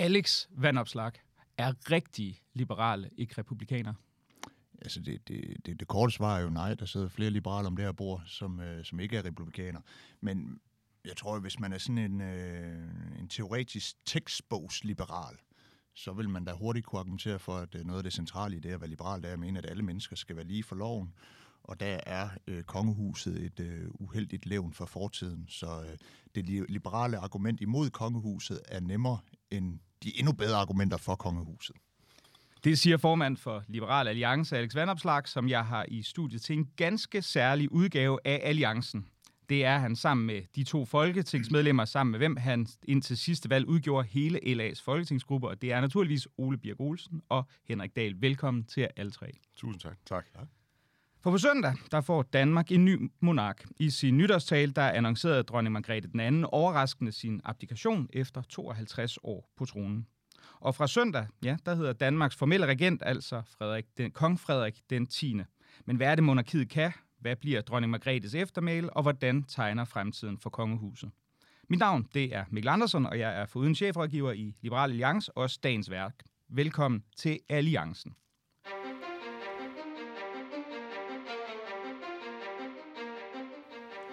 Alex Vandopslag er rigtig liberale, ikke republikaner? Altså det, det, det, det korte svar er jo nej. Der sidder flere liberale om det her bord, som, øh, som ikke er republikaner. Men jeg tror, at hvis man er sådan en, øh, en teoretisk tekstbogsliberal, så vil man da hurtigt kunne argumentere for, at øh, noget af det centrale i det at være liberal, det er at mene, at alle mennesker skal være lige for loven. Og der er øh, kongehuset et øh, uheldigt levn for fortiden. Så øh, det liberale argument imod kongehuset er nemmere end de endnu bedre argumenter for kongehuset. Det siger formand for Liberal Alliance, Alex Vandopslag, som jeg har i studiet til en ganske særlig udgave af Alliancen. Det er han sammen med de to folketingsmedlemmer, sammen med hvem han indtil sidste valg udgjorde hele LA's folketingsgruppe, og det er naturligvis Ole Birk Olsen og Henrik Dahl. Velkommen til jer alle tre. Tusind tak. Tak. For på søndag, der får Danmark en ny monark. I sin nytårstale, der annoncerede dronning Margrethe den anden overraskende sin abdikation efter 52 år på tronen. Og fra søndag, ja, der hedder Danmarks formelle regent altså Frederik den, kong Frederik den 10. Men hvad er det, monarkiet kan? Hvad bliver dronning Margrethes eftermæle, og hvordan tegner fremtiden for kongehuset? Mit navn, det er Mikkel Andersen, og jeg er foruden chefrådgiver i Liberal Alliance, og dagens værk. Velkommen til Alliancen.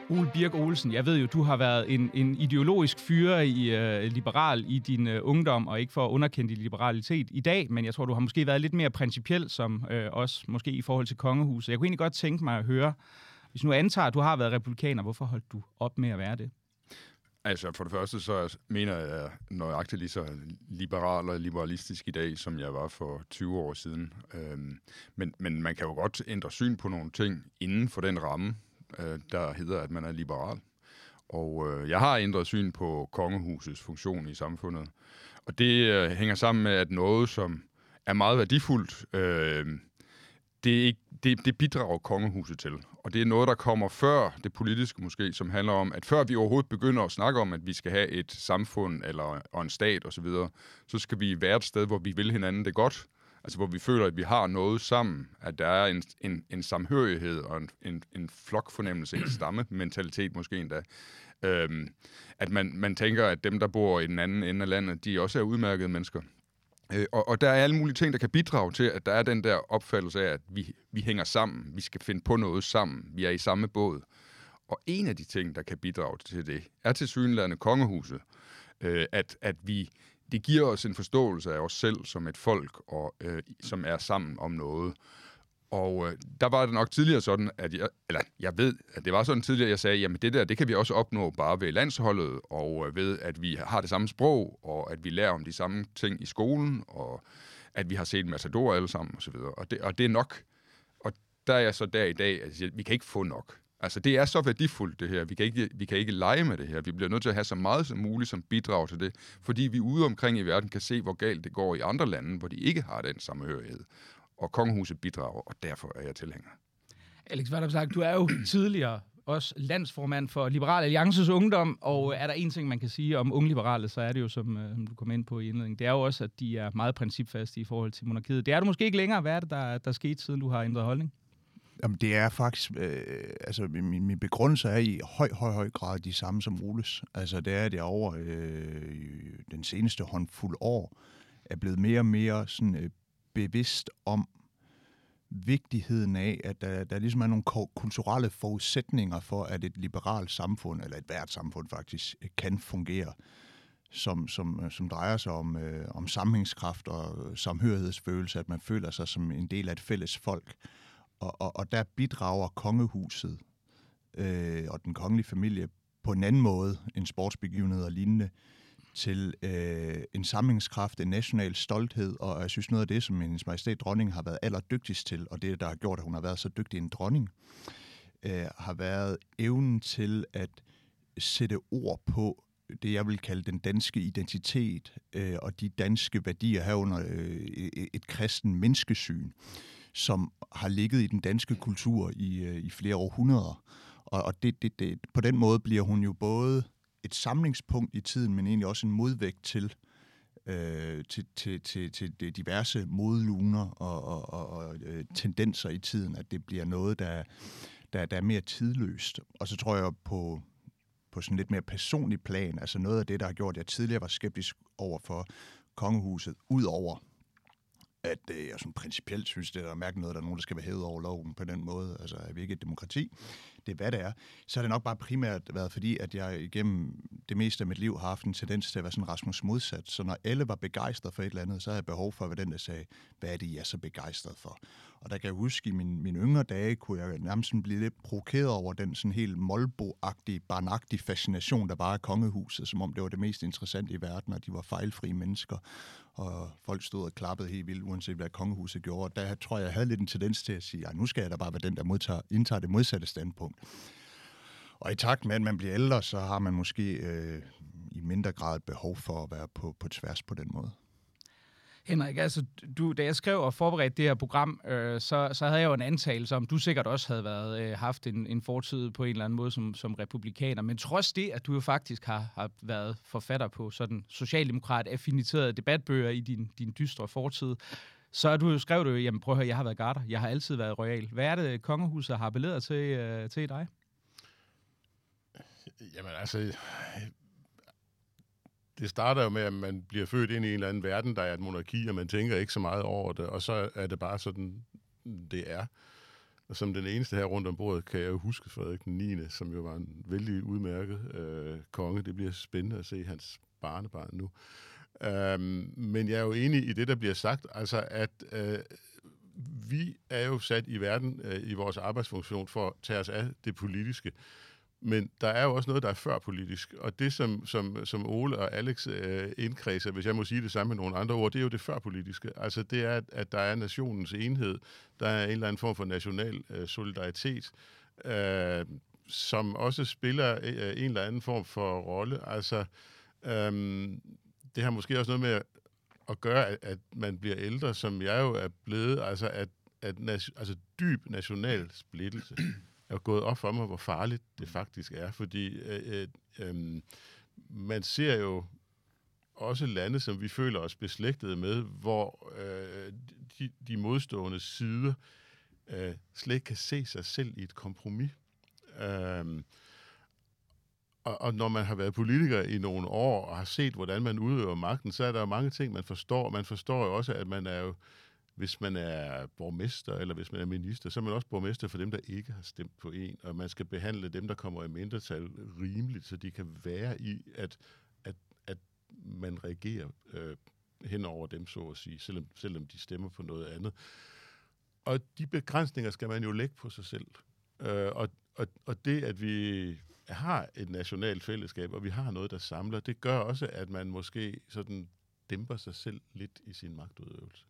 Ole Birk Olsen, jeg ved jo, du har været en, en ideologisk fyre i uh, liberal i din uh, ungdom, og ikke for at underkende din liberalitet i dag, men jeg tror, du har måske været lidt mere principiel som uh, os, måske i forhold til kongehuset. Jeg kunne egentlig godt tænke mig at høre, hvis nu antager, at du har været republikaner, hvorfor holdt du op med at være det? Altså, for det første, så mener jeg nøjagtigt lige så liberal og liberalistisk i dag, som jeg var for 20 år siden. Øhm, men, men man kan jo godt ændre syn på nogle ting inden for den ramme, øh, der hedder, at man er liberal. Og øh, jeg har ændret syn på kongehusets funktion i samfundet. Og det øh, hænger sammen med, at noget, som er meget værdifuldt, øh, det, det, det bidrager kongehuset til. Og det er noget, der kommer før det politiske måske, som handler om, at før vi overhovedet begynder at snakke om, at vi skal have et samfund eller, og en stat osv., så, videre, så skal vi være et sted, hvor vi vil hinanden det godt. Altså hvor vi føler, at vi har noget sammen, at der er en, en, en samhørighed og en, en, en flokfornemmelse, en stammementalitet måske endda. Øhm, at man, man tænker, at dem, der bor i den anden ende af landet, de også er udmærkede mennesker. Øh, og, og der er alle mulige ting, der kan bidrage til, at der er den der opfattelse af, at vi, vi hænger sammen, vi skal finde på noget sammen, vi er i samme båd. Og en af de ting, der kan bidrage til det, er til synlærende kongehuset. Øh, at, at vi det giver os en forståelse af os selv som et folk, og øh, som er sammen om noget. Og øh, der var det nok tidligere sådan, at jeg, eller jeg ved, at det var sådan tidligere, jeg sagde, jamen det der, det kan vi også opnå bare ved landsholdet, og øh, ved, at vi har det samme sprog, og at vi lærer om de samme ting i skolen, og at vi har set Matador alle sammen, osv. Og det, og det er nok. Og der er jeg så der i dag, at vi kan ikke få nok. Altså, det er så værdifuldt, det her. Vi kan, ikke, vi kan ikke lege med det her. Vi bliver nødt til at have så meget som muligt som bidrag til det, fordi vi ude omkring i verden kan se, hvor galt det går i andre lande, hvor de ikke har den samhørighed. Og kongehuset bidrager, og derfor er jeg tilhænger. Alex sagt, du er jo tidligere også landsformand for Liberal Alliances Ungdom, og er der en ting, man kan sige om unge liberale, så er det jo, som, øh, som du kom ind på i indledningen, det er jo også, at de er meget principfaste i forhold til monarkiet. Det er du måske ikke længere. Hvad er det, der, der skete, siden du har ændret holdning? Jamen, det er faktisk, øh, altså min, min begrundelse er i høj, høj, høj grad de samme som Oles. Altså det er at jeg over øh, den seneste håndfuld år, er blevet mere og mere sådan, øh, bevidst om vigtigheden af, at der, der ligesom er nogle kulturelle forudsætninger for, at et liberalt samfund, eller et hvert samfund faktisk, øh, kan fungere, som, som, øh, som drejer sig om, øh, om sammenhængskraft og samhørighedsfølelse, at man føler sig som en del af et fælles folk. Og, og, og der bidrager kongehuset øh, og den kongelige familie på en anden måde end sportsbegivenheder og lignende til øh, en samlingskraft, en national stolthed, og jeg synes noget af det, som hendes majestæt dronning har været allerdygtigst til, og det, der har gjort, at hun har været så dygtig en dronning, øh, har været evnen til at sætte ord på det, jeg vil kalde den danske identitet øh, og de danske værdier herunder øh, et kristen menneskesyn som har ligget i den danske kultur i, øh, i flere århundreder. Og, og det, det, det, på den måde bliver hun jo både et samlingspunkt i tiden, men egentlig også en modvægt til, øh, til, til, til, til de diverse modluner og, og, og, og øh, tendenser i tiden, at det bliver noget, der, der, der er mere tidløst. Og så tror jeg på, på sådan lidt mere personlig plan, altså noget af det, der har gjort, at jeg tidligere var skeptisk over for kongehuset, ud over at øh, jeg sådan principielt synes, det er mærkeligt noget, at der er nogen, der skal være hævet over loven på den måde. Altså, er vi ikke et demokrati? Det hvad det er. Så har det nok bare primært været fordi, at jeg igennem det meste af mit liv har haft en tendens til at være sådan Rasmus modsat. Så når alle var begejstrede for et eller andet, så havde jeg behov for at være den, der sagde, hvad er det, jeg er så begejstret for? Og der kan jeg huske, i min, mine yngre dage, kunne jeg nærmest blive lidt provokeret over den sådan helt molbo-agtige, barnagtige fascination, der bare er kongehuset, som om det var det mest interessante i verden, og de var fejlfrie mennesker og folk stod og klappede helt vildt, uanset hvad kongehuset gjorde. Der tror jeg, jeg havde lidt en tendens til at sige, at nu skal jeg da bare være den, der modtager, indtager det modsatte standpunkt. Og i takt med, at man bliver ældre, så har man måske øh, i mindre grad behov for at være på, på tværs på den måde. Henrik, altså, du, da jeg skrev og forberedte det her program, øh, så, så havde jeg jo en antagelse om, du sikkert også havde været, øh, haft en, en fortid på en eller anden måde som, som republikaner. Men trods det, at du jo faktisk har, har været forfatter på sådan socialdemokrat-affiniterede debatbøger i din, din dystre fortid, så du, skrev du jo, jamen prøv at høre, jeg har været garter, jeg har altid været royal. Hvad er det, kongehuset har appelleret til, øh, til dig? Jamen altså, det starter jo med, at man bliver født ind i en eller anden verden, der er et monarki, og man tænker ikke så meget over det, og så er det bare sådan, det er. Og som den eneste her rundt om bordet, kan jeg jo huske Frederik den 9., som jo var en vældig udmærket øh, konge. Det bliver spændende at se hans barnebarn nu. Øhm, men jeg er jo enig i det, der bliver sagt, altså at øh, vi er jo sat i verden øh, i vores arbejdsfunktion for at tage os af det politiske. Men der er jo også noget, der er før politisk, og det, som, som, som Ole og Alex øh, indkredser, hvis jeg må sige det samme med nogle andre ord, det er jo det før politiske. Altså det er, at der er nationens enhed, der er en eller anden form for national øh, solidaritet, øh, som også spiller øh, en eller anden form for rolle. Altså øh, det har måske også noget med at gøre, at, at man bliver ældre, som jeg jo er blevet, altså at, at altså dyb national splittelse er gået op for mig, hvor farligt det faktisk er, fordi øh, øh, øh, man ser jo også lande, som vi føler os beslægtede med, hvor øh, de, de modstående sider øh, slet ikke kan se sig selv i et kompromis. Øh, og, og når man har været politiker i nogle år og har set, hvordan man udøver magten, så er der jo mange ting, man forstår. Man forstår jo også, at man er jo hvis man er borgmester, eller hvis man er minister, så er man også borgmester for dem, der ikke har stemt på en, og man skal behandle dem, der kommer i mindretal, rimeligt, så de kan være i, at, at, at man reagerer øh, hen over dem, så at sige, selvom, selvom de stemmer på noget andet. Og de begrænsninger skal man jo lægge på sig selv. Øh, og, og, og det, at vi har et nationalt fællesskab, og vi har noget, der samler, det gør også, at man måske sådan dæmper sig selv lidt i sin magtudøvelse.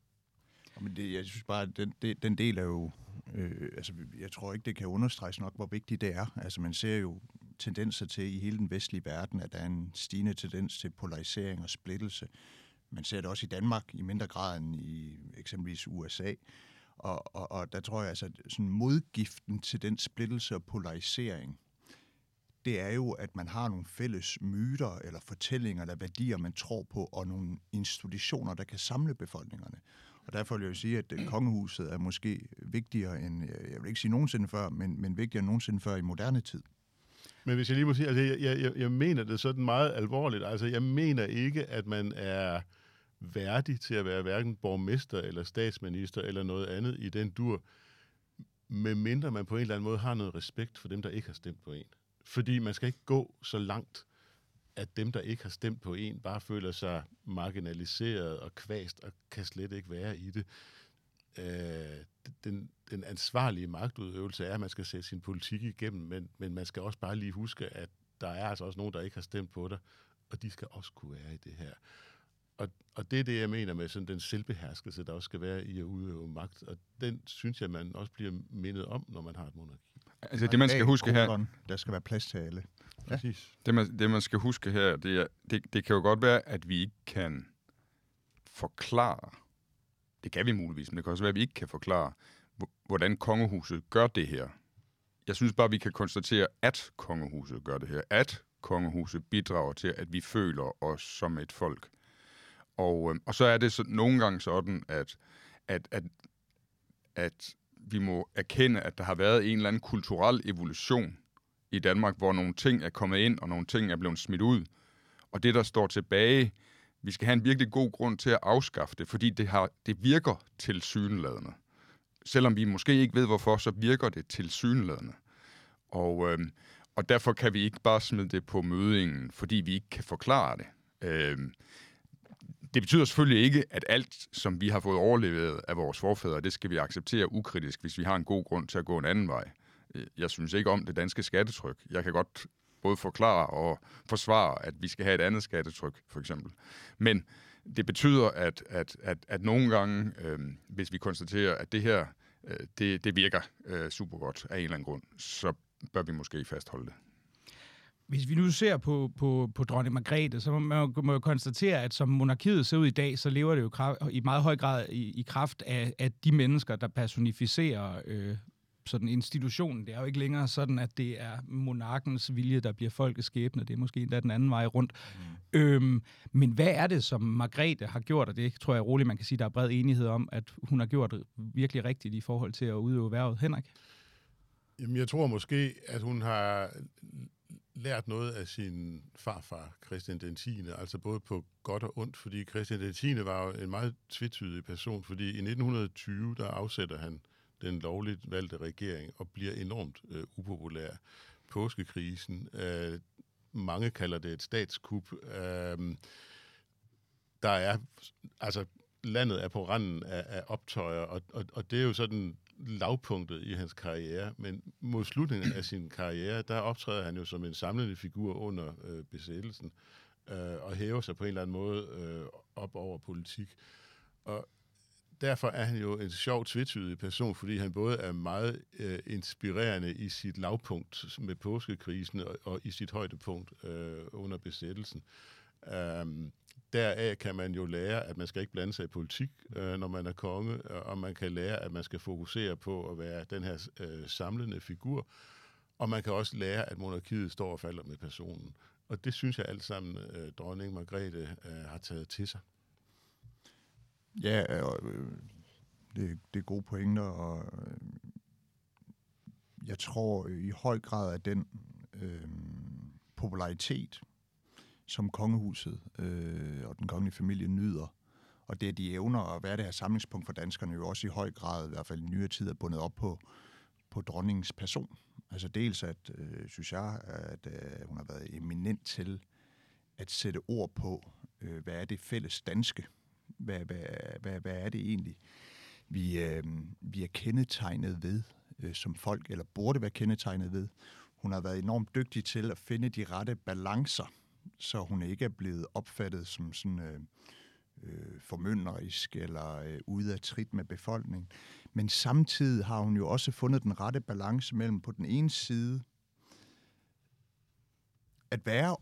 Men det, jeg synes bare, at den, det, den del er jo... Øh, altså, jeg tror ikke, det kan understreges nok, hvor vigtigt det er. Altså, man ser jo tendenser til i hele den vestlige verden, at der er en stigende tendens til polarisering og splittelse. Man ser det også i Danmark i mindre grad end i eksempelvis USA. Og, og, og der tror jeg altså, sådan modgiften til den splittelse og polarisering, det er jo, at man har nogle fælles myter eller fortællinger eller værdier, man tror på, og nogle institutioner, der kan samle befolkningerne. Og derfor vil jeg sige, at øh, kongehuset er måske vigtigere end, øh, jeg vil ikke sige nogensinde før, men, men vigtigere end nogensinde før i moderne tid. Men hvis jeg lige må sige, altså jeg, jeg, jeg mener det sådan meget alvorligt. Altså jeg mener ikke, at man er værdig til at være hverken borgmester eller statsminister eller noget andet i den dur, medmindre man på en eller anden måde har noget respekt for dem, der ikke har stemt på en. Fordi man skal ikke gå så langt, at dem, der ikke har stemt på en, bare føler sig marginaliseret og kvæst og kan slet ikke være i det. Øh, den, den ansvarlige magtudøvelse er, at man skal sætte sin politik igennem, men, men man skal også bare lige huske, at der er altså også nogen, der ikke har stemt på dig, og de skal også kunne være i det her. Og, og det er det, jeg mener med sådan den selvbeherskelse, der også skal være i at udøve magt, og den synes jeg, man også bliver mindet om, når man har et monarki. Altså det, man skal huske her... Der skal være plads til alle. Præcis. Det man, det, man skal huske her, det, er, det, det kan jo godt være, at vi ikke kan forklare, det kan vi muligvis, men det kan også være, at vi ikke kan forklare, hvordan kongehuset gør det her. Jeg synes bare, vi kan konstatere, at kongehuset gør det her, at kongehuset bidrager til, at vi føler os som et folk. Og, øh, og så er det så, nogle gange sådan, at, at, at, at vi må erkende, at der har været en eller anden kulturel evolution i Danmark, hvor nogle ting er kommet ind, og nogle ting er blevet smidt ud. Og det, der står tilbage Vi skal have en virkelig god grund til at afskaffe det, fordi det, har, det virker tilsyneladende. Selvom vi måske ikke ved hvorfor, så virker det tilsyneladende. Og, øh, og derfor kan vi ikke bare smide det på mødingen, fordi vi ikke kan forklare det. Øh, det betyder selvfølgelig ikke, at alt, som vi har fået overlevet af vores forfædre, det skal vi acceptere ukritisk, hvis vi har en god grund til at gå en anden vej. Øh, jeg synes ikke om det danske skattetryk. Jeg kan godt både forklare og forsvare, at vi skal have et andet skattetryk, for eksempel. Men det betyder, at, at, at, at nogle gange, øh, hvis vi konstaterer, at det her øh, det, det virker øh, super godt af en eller anden grund, så bør vi måske fastholde det. Hvis vi nu ser på, på, på dronning Margrethe, så må man må jo konstatere, at som monarkiet ser ud i dag, så lever det jo i meget høj grad i, i kraft af, af de mennesker, der personificerer øh, sådan institutionen. Det er jo ikke længere sådan, at det er monarkens vilje, der bliver folkets skæbne. Det er måske endda den anden vej rundt. Mm. Øhm, men hvad er det, som Margrethe har gjort, og det tror jeg roligt, man kan sige, der er bred enighed om, at hun har gjort virkelig rigtigt i forhold til at udøve værvet? Henrik? Jamen, jeg tror måske, at hun har lært noget af sin farfar, Christian den 10., altså både på godt og ondt, fordi Christian den 10. var jo en meget tvetydig person, fordi i 1920, der afsætter han den lovligt valgte regering og bliver enormt øh, upopulær. Påskekrisen, øh, mange kalder det et statskup. Øh, der er, altså landet er på randen af, af optøjer, og, og, og det er jo sådan lavpunktet i hans karriere, men mod slutningen af sin karriere, der optræder han jo som en samlende figur under øh, besættelsen, øh, og hæver sig på en eller anden måde øh, op over politik. Og derfor er han jo en sjov, tvetydig person, fordi han både er meget øh, inspirerende i sit lavpunkt med påskekrisen og, og i sit højdepunkt øh, under besættelsen. Um, deraf kan man jo lære, at man skal ikke blande sig i politik, øh, når man er konge, øh, og man kan lære, at man skal fokusere på at være den her øh, samlende figur, og man kan også lære, at monarkiet står og falder med personen. Og det synes jeg alt sammen, øh, dronning Margrethe øh, har taget til sig. Ja, øh, det, det er gode pointer, og øh, jeg tror i høj grad, at den øh, popularitet, som kongehuset øh, og den kongelige familie nyder, og det, at de evner at være det her samlingspunkt for danskerne, jo også i høj grad, i hvert fald i nyere tid, er bundet op på, på dronningens person. Altså dels, at, øh, synes jeg, at øh, hun har været eminent til at sætte ord på, øh, hvad er det fælles danske? Hvad, hvad, hvad, hvad er det egentlig, vi, øh, vi er kendetegnet ved øh, som folk, eller burde være kendetegnet ved? Hun har været enormt dygtig til at finde de rette balancer så hun ikke er blevet opfattet som sådan øh, øh, formynderisk eller øh, ude af trit med befolkningen. Men samtidig har hun jo også fundet den rette balance mellem på den ene side at være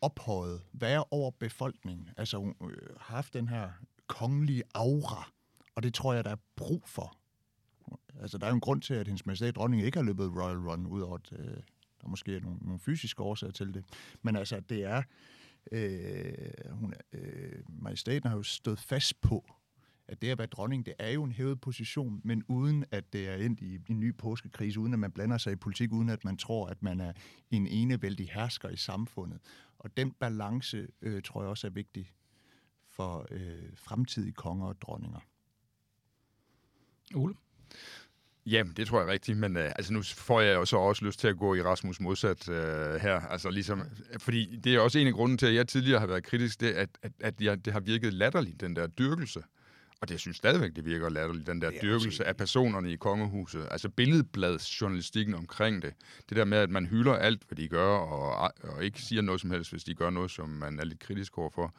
ophøjet, være over befolkningen. Altså hun øh, har haft den her kongelige aura, og det tror jeg, der er brug for. Altså, der er jo en grund til, at hendes majestæt dronning ikke har løbet Royal Run, ud over et, øh, der måske er nogle, nogle fysiske årsager til det. Men altså, det er... Øh, hun, øh, majestæten har jo stået fast på, at det at være dronning, det er jo en hævet position, men uden at det er endt i en ny påskekrise, uden at man blander sig i politik, uden at man tror, at man er en enevældig hersker i samfundet. Og den balance, øh, tror jeg også er vigtig for øh, fremtidige konger og dronninger. Ole? Jamen, det tror jeg rigtigt, men øh, altså, nu får jeg jo så også lyst til at gå i Rasmus modsat øh, her. Altså, ligesom, fordi det er også en af grunden til, at jeg tidligere har været kritisk, det at, at, at jeg, det har virket latterligt, den der dyrkelse. Og det jeg synes stadigvæk, det virker latterligt, den der dyrkelse af personerne i kongehuset. Altså billedbladsjournalistikken omkring det. Det der med, at man hylder alt, hvad de gør, og, og ikke siger noget som helst, hvis de gør noget, som man er lidt kritisk overfor.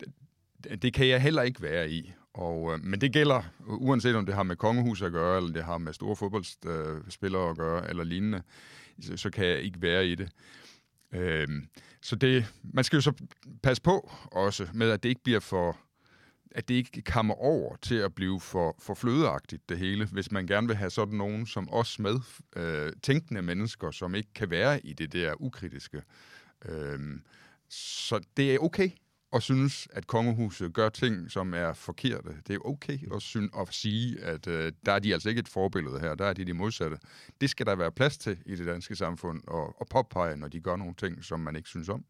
Det, det kan jeg heller ikke være i. Og, øh, men det gælder, øh, uanset om det har med kongehus at gøre, eller det har med store fodboldspillere øh, at gøre, eller lignende, så, så kan jeg ikke være i det. Øh, så det, man skal jo så passe på også med, at det ikke bliver for at det ikke kommer over til at blive for, for flødeagtigt, det hele, hvis man gerne vil have sådan nogen som os med, øh, tænkende mennesker, som ikke kan være i det der ukritiske. Øh, så det er okay og synes, at kongehuset gør ting, som er forkerte. Det er okay at, synes, at sige, at øh, der er de altså ikke et forbillede her, der er de de modsatte. Det skal der være plads til i det danske samfund, og, og påpege, når de gør nogle ting, som man ikke synes om.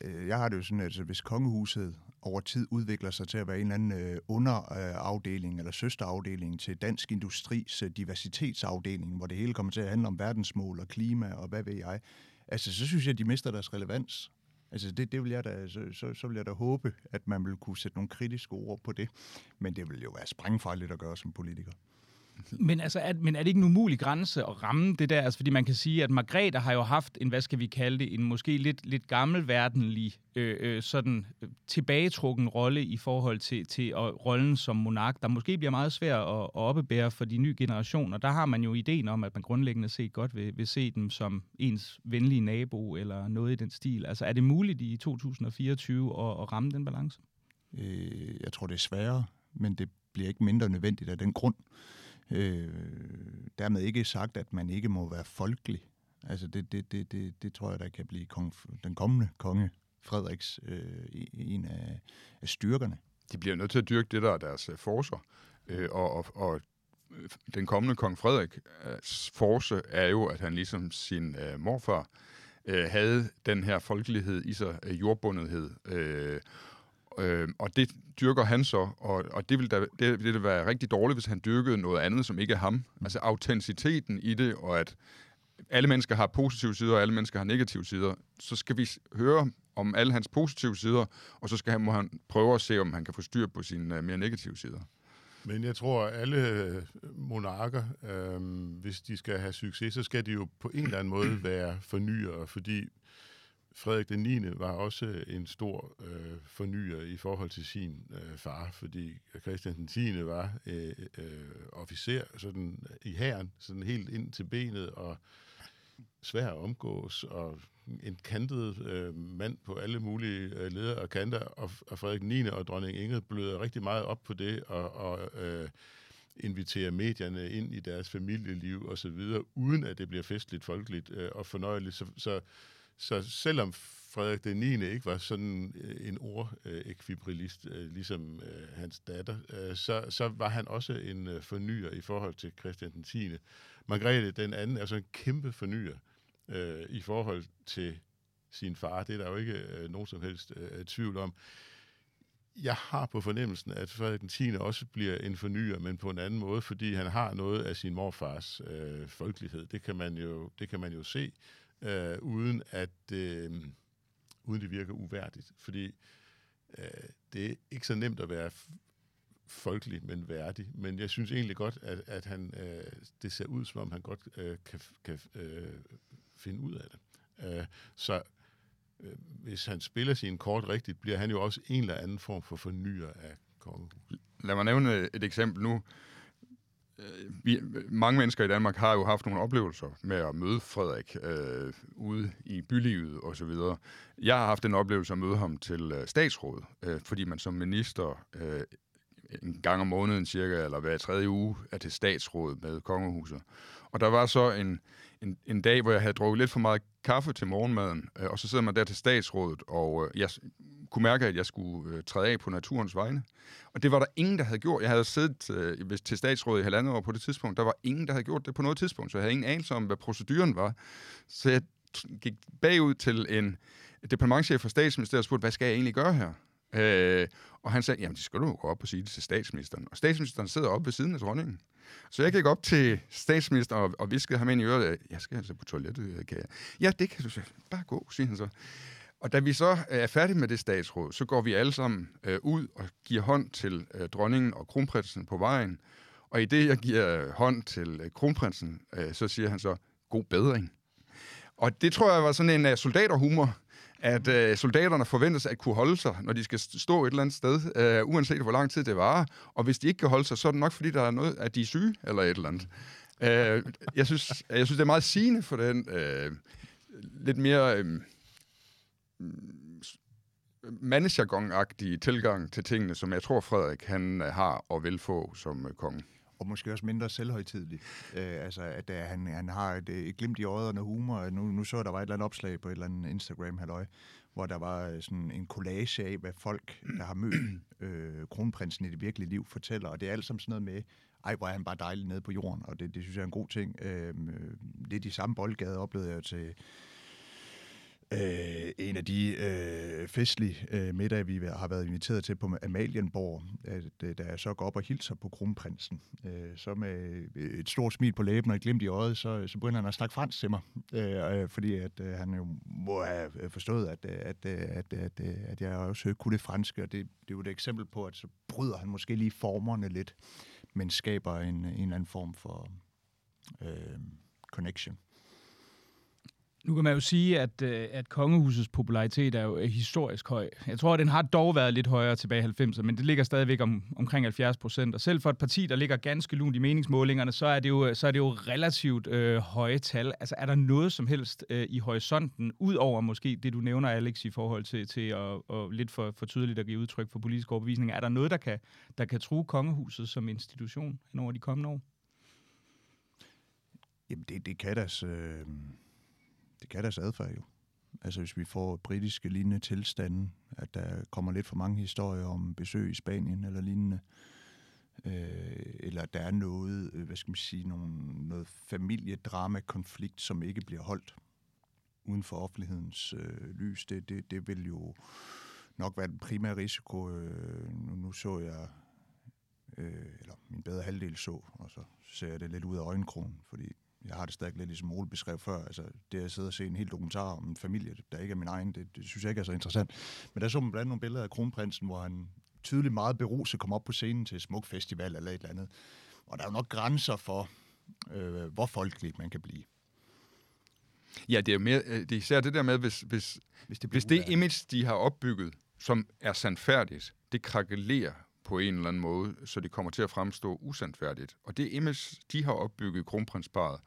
Øh, jeg har det jo sådan, at øh, hvis kongehuset over tid udvikler sig til at være en eller anden øh, underafdeling eller søsterafdeling til Dansk Industris diversitetsafdeling, hvor det hele kommer til at handle om verdensmål og klima og hvad ved jeg, altså så synes jeg, at de mister deres relevans. Altså det, det vil jeg da, så, så, så vil jeg da håbe, at man vil kunne sætte nogle kritiske ord på det. Men det vil jo være sprængfarligt at gøre som politiker. Men, altså, er, men er det ikke en umulig grænse at ramme det der? Altså, fordi man kan sige, at Margrethe har jo haft en, hvad skal vi kalde det, en måske lidt, lidt gammelverdenlig, øh, øh, sådan øh, tilbagetrukken rolle i forhold til, til og rollen som monark, der måske bliver meget svær at, at oppebære for de nye generationer. Der har man jo ideen om, at man grundlæggende set godt vil, vil se dem som ens venlige nabo eller noget i den stil. Altså, er det muligt i 2024 at, at ramme den balance? Øh, jeg tror, det er sværere, men det bliver ikke mindre nødvendigt af den grund. Øh, dermed ikke sagt, at man ikke må være folkelig. Altså det, det, det, det, det tror jeg, der kan blive kong, den kommende konge Frederiks øh, en af, af styrkerne. De bliver nødt til at dyrke det, der er deres øh, forser. Øh, og, og, og den kommende kong Frederiks øh, force er jo, at han ligesom sin øh, morfar øh, havde den her folkelighed i sig, øh, jordbundethed. Øh, Øh, og det dyrker han så, og, og det, vil da, det ville være rigtig dårligt, hvis han dyrkede noget andet, som ikke er ham. Altså autenticiteten i det, og at alle mennesker har positive sider, og alle mennesker har negative sider. Så skal vi høre om alle hans positive sider, og så skal han, må han prøve at se, om han kan få styr på sine uh, mere negative sider. Men jeg tror, at alle øh, monarker, øh, hvis de skal have succes, så skal de jo på en eller anden måde være fornyere, fordi Frederik den 9. var også øh, en stor øh, fornyer i forhold til sin øh, far, fordi Christian den 10. var øh, øh, officer sådan, øh, i hæren, sådan helt ind til benet og svær at omgås, og en kantet øh, mand på alle mulige øh, ledere og kanter, og, og Frederik 9. og dronning Ingrid bløder rigtig meget op på det, og, og øh, inviterer medierne ind i deres familieliv og så videre, uden at det bliver festligt, folkeligt øh, og fornøjeligt. Så, så så selvom Frederik den 9. ikke var sådan øh, en ordekvibrilist, øh, ligesom øh, hans datter, så, så var han også en fornyer i forhold til Christian den 10. Margrethe den anden er så en kæmpe fornyer i forhold til sin far. Det er der jo ikke nogen som helst tvivl om. Jeg har på fornemmelsen, at Frederik den 10. også bliver en fornyer, men på en anden måde, fordi han har noget af sin morfars øh, folkelighed. Det kan man jo, det kan man jo se øh, uden at øh, uden det virker uværdigt. Fordi øh, det er ikke så nemt at være folkelig, men værdig. Men jeg synes egentlig godt, at, at han, øh, det ser ud, som om han godt øh, kan, kan øh, finde ud af det. Øh, så øh, hvis han spiller sin kort rigtigt, bliver han jo også en eller anden form for fornyer af kongehuset. Lad mig nævne et eksempel nu. Øh, vi, mange mennesker i Danmark har jo haft nogle oplevelser med at møde Frederik øh, ude i bylivet og så videre. Jeg har haft en oplevelse at møde ham til øh, statsråd, øh, fordi man som minister øh, en gang om måneden cirka, eller hver tredje uge, er til statsråd med kongehuset. Og der var så en, en, en dag, hvor jeg havde drukket lidt for meget kaffe til morgenmaden, øh, og så sidder man der til statsrådet, og øh, jeg kunne mærke, at jeg skulle øh, træde af på naturens vegne. Og det var der ingen, der havde gjort. Jeg havde siddet øh, til statsrådet i halvandet år på det tidspunkt. Der var ingen, der havde gjort det på noget tidspunkt, så jeg havde ingen anelse om, hvad proceduren var. Så jeg gik bagud til en departementchef fra statsministeriet og spurgte, hvad skal jeg egentlig gøre her? Øh, og han sagde, jamen det skal du gå op og sige det til statsministeren. Og statsministeren sidder oppe ved siden af dronningen. Så jeg gik op til statsministeren og, og viskede ham ind i øret, jeg skal altså på toilettet, øh, kan jeg? Ja, det kan du sige. Bare gå, siger han så. Og da vi så øh, er færdige med det statsråd, så går vi alle sammen øh, ud og giver hånd til øh, dronningen og kronprinsen på vejen. Og i det, jeg giver øh, hånd til øh, kronprinsen, øh, så siger han så, god bedring. Og det tror jeg var sådan en uh, soldaterhumor, at øh, soldaterne forventes at kunne holde sig, når de skal stå et eller andet sted, øh, uanset hvor lang tid det varer. Og hvis de ikke kan holde sig, så er det nok, fordi der er noget, at de er syge, eller et eller andet. Øh, jeg, synes, jeg synes, det er meget sigende for den øh, lidt mere... Øh, mandejargon-agtige tilgang til tingene, som jeg tror, Frederik han øh, har og vil få som øh, konge. Og måske også mindre selvhøjtidlig. Øh, altså, at uh, han, han har et, øh, et glimt i øjet og humor. Nu, nu så jeg, der var et eller andet opslag på et eller andet instagram halløj, hvor der var øh, sådan en collage af, hvad folk, der har mødt øh, kronprinsen i det virkelige liv, fortæller. Og det er alt sammen sådan noget med, ej, hvor er han bare dejlig nede på jorden, og det, det synes jeg er en god ting. Øh, det er de samme boldgade, oplevede jeg til Øh, en af de øh, festlige øh, middage, vi har været inviteret til på Amalienborg, at, øh, da jeg så går op og hilser på kronprinsen, øh, så med øh, et stort smil på læben og et glimt i øjet, så, så begynder han at snakke fransk til mig, øh, øh fordi at, øh, han jo må have øh, forstået, at, at, at, at, at jeg også kunne det franske, og det, det er jo et eksempel på, at så bryder han måske lige formerne lidt, men skaber en, en eller anden form for øh, connection. Nu kan man jo sige, at, øh, at kongehusets popularitet er jo øh, historisk høj. Jeg tror, at den har dog været lidt højere tilbage i 90'erne, men det ligger stadigvæk om, omkring 70 procent. Og selv for et parti, der ligger ganske lunt i meningsmålingerne, så er det jo, så er det jo relativt øh, høje tal. Altså er der noget som helst øh, i horisonten, ud over måske det, du nævner, Alex, i forhold til, til at, og lidt for, for tydeligt at give udtryk for politisk overbevisning, er der noget, der kan, der kan true kongehuset som institution over de kommende år? Jamen det, det kan deres... Øh det kan deres adfærd jo. Altså hvis vi får britiske lignende tilstande, at der kommer lidt for mange historier om besøg i Spanien eller lignende, øh, eller der er noget, øh, hvad skal man sige, nogle, noget familiedrama-konflikt, som ikke bliver holdt uden for offentlighedens øh, lys, det, det, det vil jo nok være den primære risiko. Øh, nu, nu så jeg, øh, eller min bedre halvdel så, og så ser jeg det lidt ud af øjenkrogen, fordi jeg har det stadig lidt ligesom Ole beskrev før, altså det at sidde og se en hel dokumentar om en familie, der ikke er min egen, det, det synes jeg ikke er så interessant. Men der så man blandt andet nogle billeder af kronprinsen, hvor han tydeligt meget beruset kom op på scenen til Smuk Festival eller et eller andet. Og der er jo nok grænser for, øh, hvor folkelig man kan blive. Ja, det er, mere, øh, det er især det der med, hvis, hvis, hvis, det, hvis det image, de har opbygget, som er sandfærdigt, det krakelerer på en eller anden måde, så det kommer til at fremstå usandfærdigt. Og det image, de har opbygget kronprinsparet,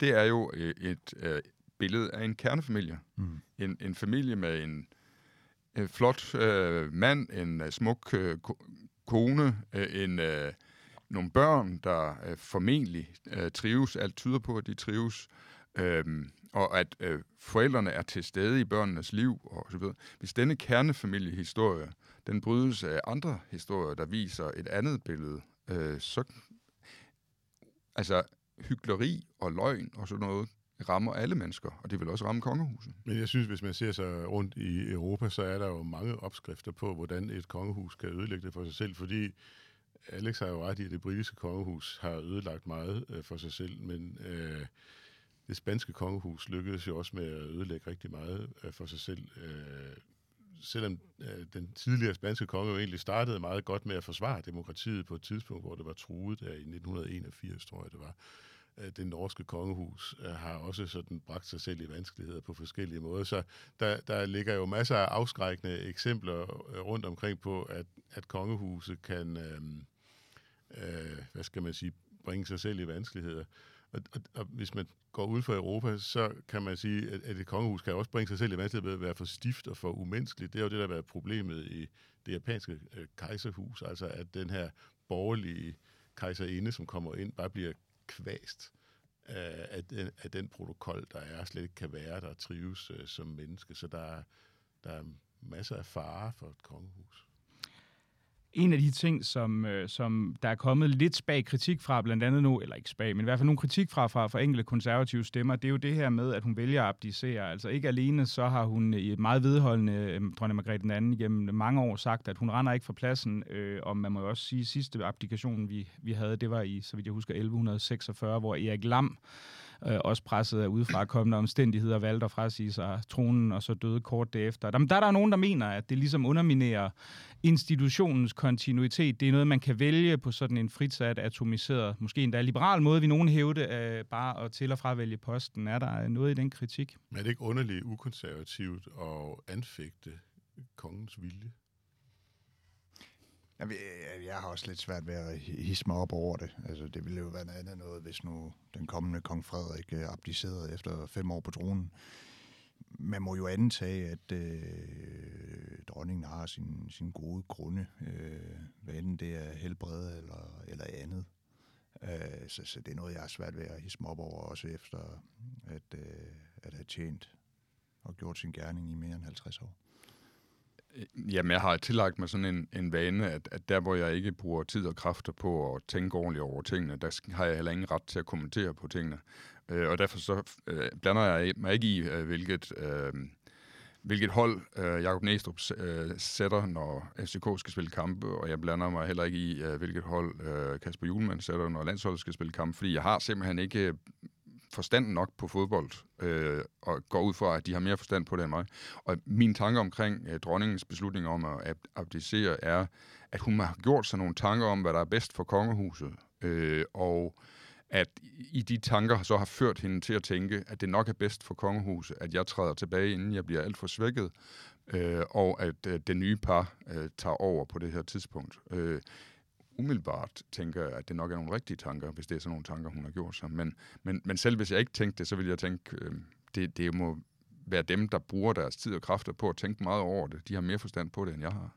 det er jo øh, et, et, øh, billede af en kernefamilie. Mm. En, en familie med en, en flot øh, mand, en uh, smuk øh, kone, øh, en, øh, nogle børn, der øh, formentlig øh, trives. Alt tyder på, at de trives. Øh, og at øh, forældrene er til stede i børnenes liv og så videre. Hvis denne kernefamiliehistorie den brydes af andre historier, der viser et andet billede, øh, så altså hyggeleri og løgn og sådan noget rammer alle mennesker, og det vil også ramme kongehuset. Men jeg synes, hvis man ser sig rundt i Europa, så er der jo mange opskrifter på, hvordan et kongehus kan ødelægge det for sig selv, fordi Alex har jo ret i, at det britiske kongehus har ødelagt meget øh, for sig selv, men øh, det spanske kongehus lykkedes jo også med at ødelægge rigtig meget øh, for sig selv. Øh, selvom øh, den tidligere spanske konge jo egentlig startede meget godt med at forsvare demokratiet på et tidspunkt, hvor det var truet der i 1981, tror jeg det var. Øh, det norske kongehus øh, har også sådan bragt sig selv i vanskeligheder på forskellige måder. Så der, der ligger jo masser af afskrækkende eksempler øh, rundt omkring på, at, at kongehuset kan, øh, øh, hvad skal man sige, bringe sig selv i vanskeligheder. Og, og, og hvis man går ud for Europa, så kan man sige, at, at et kongehus kan også bringe sig selv i vanskelighed ved at være for stift og for umenneskeligt. Det er jo det, der har været problemet i det japanske øh, kejserhus, altså at den her borgerlige kejserinde, som kommer ind, bare bliver kvæst af, af, den, af den protokol, der er, slet ikke kan være der trives øh, som menneske. Så der, der er masser af fare for et kongehus. En af de ting, som, øh, som der er kommet lidt spag kritik fra, blandt andet nu, eller ikke spag, men i hvert fald nogle kritik fra, fra, fra enkelte konservative stemmer, det er jo det her med, at hun vælger at abdicere. Altså ikke alene, så har hun i et meget vedholdende, øh, dronning Margrethe den anden, gennem mange år sagt, at hun render ikke fra pladsen, øh, og man må jo også sige, at sidste abdikation, vi, vi havde, det var i, så vidt jeg husker, 1146, hvor Erik Lam, øh, også presset af udefra kommende omstændigheder, valgte at frasige sig tronen, og så døde kort derefter. Der, der er der nogen, der mener, at det ligesom underminerer institutionens kontinuitet. Det er noget, man kan vælge på sådan en fritsat, atomiseret, måske endda liberal måde, vi nogen hævde, øh, bare at til og fra vælge posten. Er der noget i den kritik? Men er det ikke underligt ukonservativt at anfægte kongens vilje? Jeg, jeg har også lidt svært ved at hisse mig op over det. Altså, det ville jo være noget andet noget, hvis nu den kommende kong Frederik øh, abdicerede efter fem år på tronen. Man må jo antage, at øh, dronningen har sin, sin gode grunde, øh, hvad enten det er helbred eller, eller andet. Øh, så, så det er noget, jeg har svært ved at hisse mig op over, også efter at, øh, at have tjent og gjort sin gerning i mere end 50 år. Øh, jamen, jeg har tillagt mig sådan en, en vane, at, at der, hvor jeg ikke bruger tid og kræfter på at tænke ordentligt over tingene, der har jeg heller ingen ret til at kommentere på tingene. Øh, og derfor så øh, blander jeg mig ikke i, øh, hvilket øh, hvilket hold øh, Jakob Næstrup øh, sætter, når FCK skal spille kampe, og jeg blander mig heller ikke i, øh, hvilket hold øh, Kasper Julemand sætter, når landsholdet skal spille kampe, fordi jeg har simpelthen ikke forstand nok på fodbold, øh, og går ud fra, at de har mere forstand på det end mig. Og min tanke omkring øh, dronningens beslutning om at abdicere er, at hun har gjort sig nogle tanker om, hvad der er bedst for kongehuset, øh, og at i de tanker så har ført hende til at tænke, at det nok er bedst for kongehuset, at jeg træder tilbage, inden jeg bliver alt for svækket, øh, og at øh, det nye par øh, tager over på det her tidspunkt. Øh, umiddelbart tænker jeg, at det nok er nogle rigtige tanker, hvis det er sådan nogle tanker, hun har gjort sig. Men, men, men selv hvis jeg ikke tænkte det, så vil jeg tænke, øh, det, det må være dem, der bruger deres tid og kræfter på at tænke meget over det. De har mere forstand på det, end jeg har.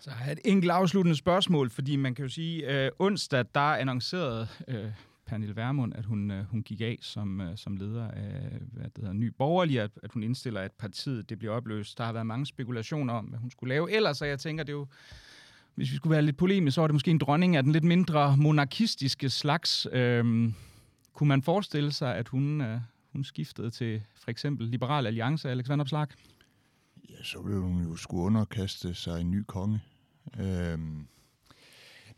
Så har jeg et enkelt afsluttende spørgsmål, fordi man kan jo sige, øh, onsdag, der annoncerede øh, Pernille Vermund, at hun, øh, hun gik af som, øh, som leder af hvad det hedder, Ny Borgerlig, at, at hun indstiller, at partiet det bliver opløst. Der har været mange spekulationer om, hvad hun skulle lave. Ellers, så jeg tænker, det er jo hvis vi skulle være lidt polemisk, så var det måske en dronning af den lidt mindre monarkistiske slags. Øhm, kunne man forestille sig, at hun, øh, hun skiftede til for eksempel Liberal Alliance, Alex Vanopslag? Ja, så ville hun jo skulle underkaste sig en ny konge. Øhm,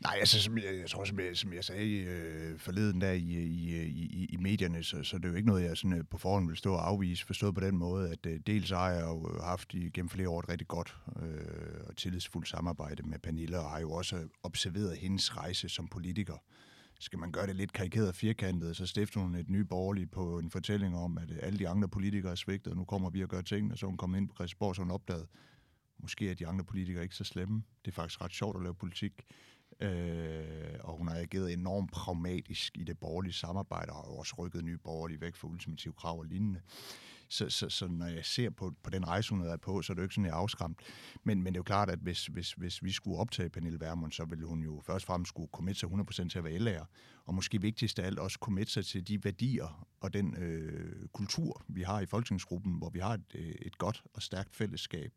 nej, altså, som jeg, jeg tror, som jeg, som jeg sagde øh, forleden der i, i, i, i medierne, så, så det er jo ikke noget, jeg sådan, øh, på forhånd vil stå og afvise, forstået på den måde, at øh, dels har jeg jo øh, haft i, gennem flere år et rigtig godt øh, og tillidsfuldt samarbejde med Pernille, og har jo også øh, observeret hendes rejse som politiker. Skal man gøre det lidt karikeret og firkantet, så stifter hun et nye borgerligt på en fortælling om, at øh, alle de andre politikere er svigtet, og nu kommer vi og gør tingene, så hun kommer ind på Christiansborg, så hun opdagede, måske er de andre politikere ikke så slemme. Det er faktisk ret sjovt at lave politik. Øh, og hun har ageret enormt pragmatisk i det borgerlige samarbejde, og har også rykket nye borgerlige væk fra ultimative krav og lignende. Så, så, så når jeg ser på, på den rejse, hun er på, så er det jo ikke sådan, jeg er afskræmt. Men, men det er jo klart, at hvis, hvis, hvis vi skulle optage Pernille Vermund, så ville hun jo først og fremmest skulle committe sig 100% til at være lærer, og måske vigtigst af alt også committe sig til de værdier og den øh, kultur, vi har i folketingsgruppen, hvor vi har et, øh, et godt og stærkt fællesskab,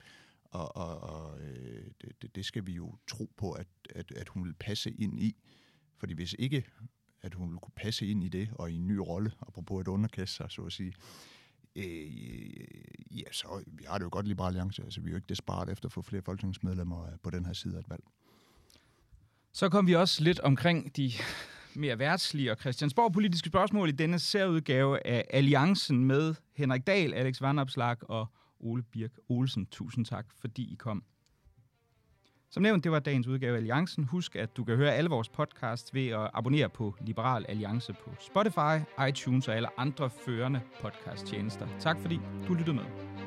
og, og, og øh, det, det skal vi jo tro på, at, at, at hun vil passe ind i. Fordi hvis ikke, at hun vil kunne passe ind i det, og i en ny rolle, apropos at underkaste sig, så at sige, øh, ja, så vi har det jo godt Liberale Alliance, altså vi er jo ikke desperat efter at få flere folketingsmedlemmer øh, på den her side af et valg. Så kom vi også lidt omkring de mere værtslige og Christiansborg-politiske spørgsmål i denne særudgave af Alliancen med Henrik Dahl, Alex Vandopslag og Ole Birk Olsen. Tusind tak, fordi I kom. Som nævnt, det var dagens udgave af Alliancen. Husk, at du kan høre alle vores podcasts ved at abonnere på Liberal Alliance på Spotify, iTunes og alle andre førende podcasttjenester. Tak fordi du lyttede med.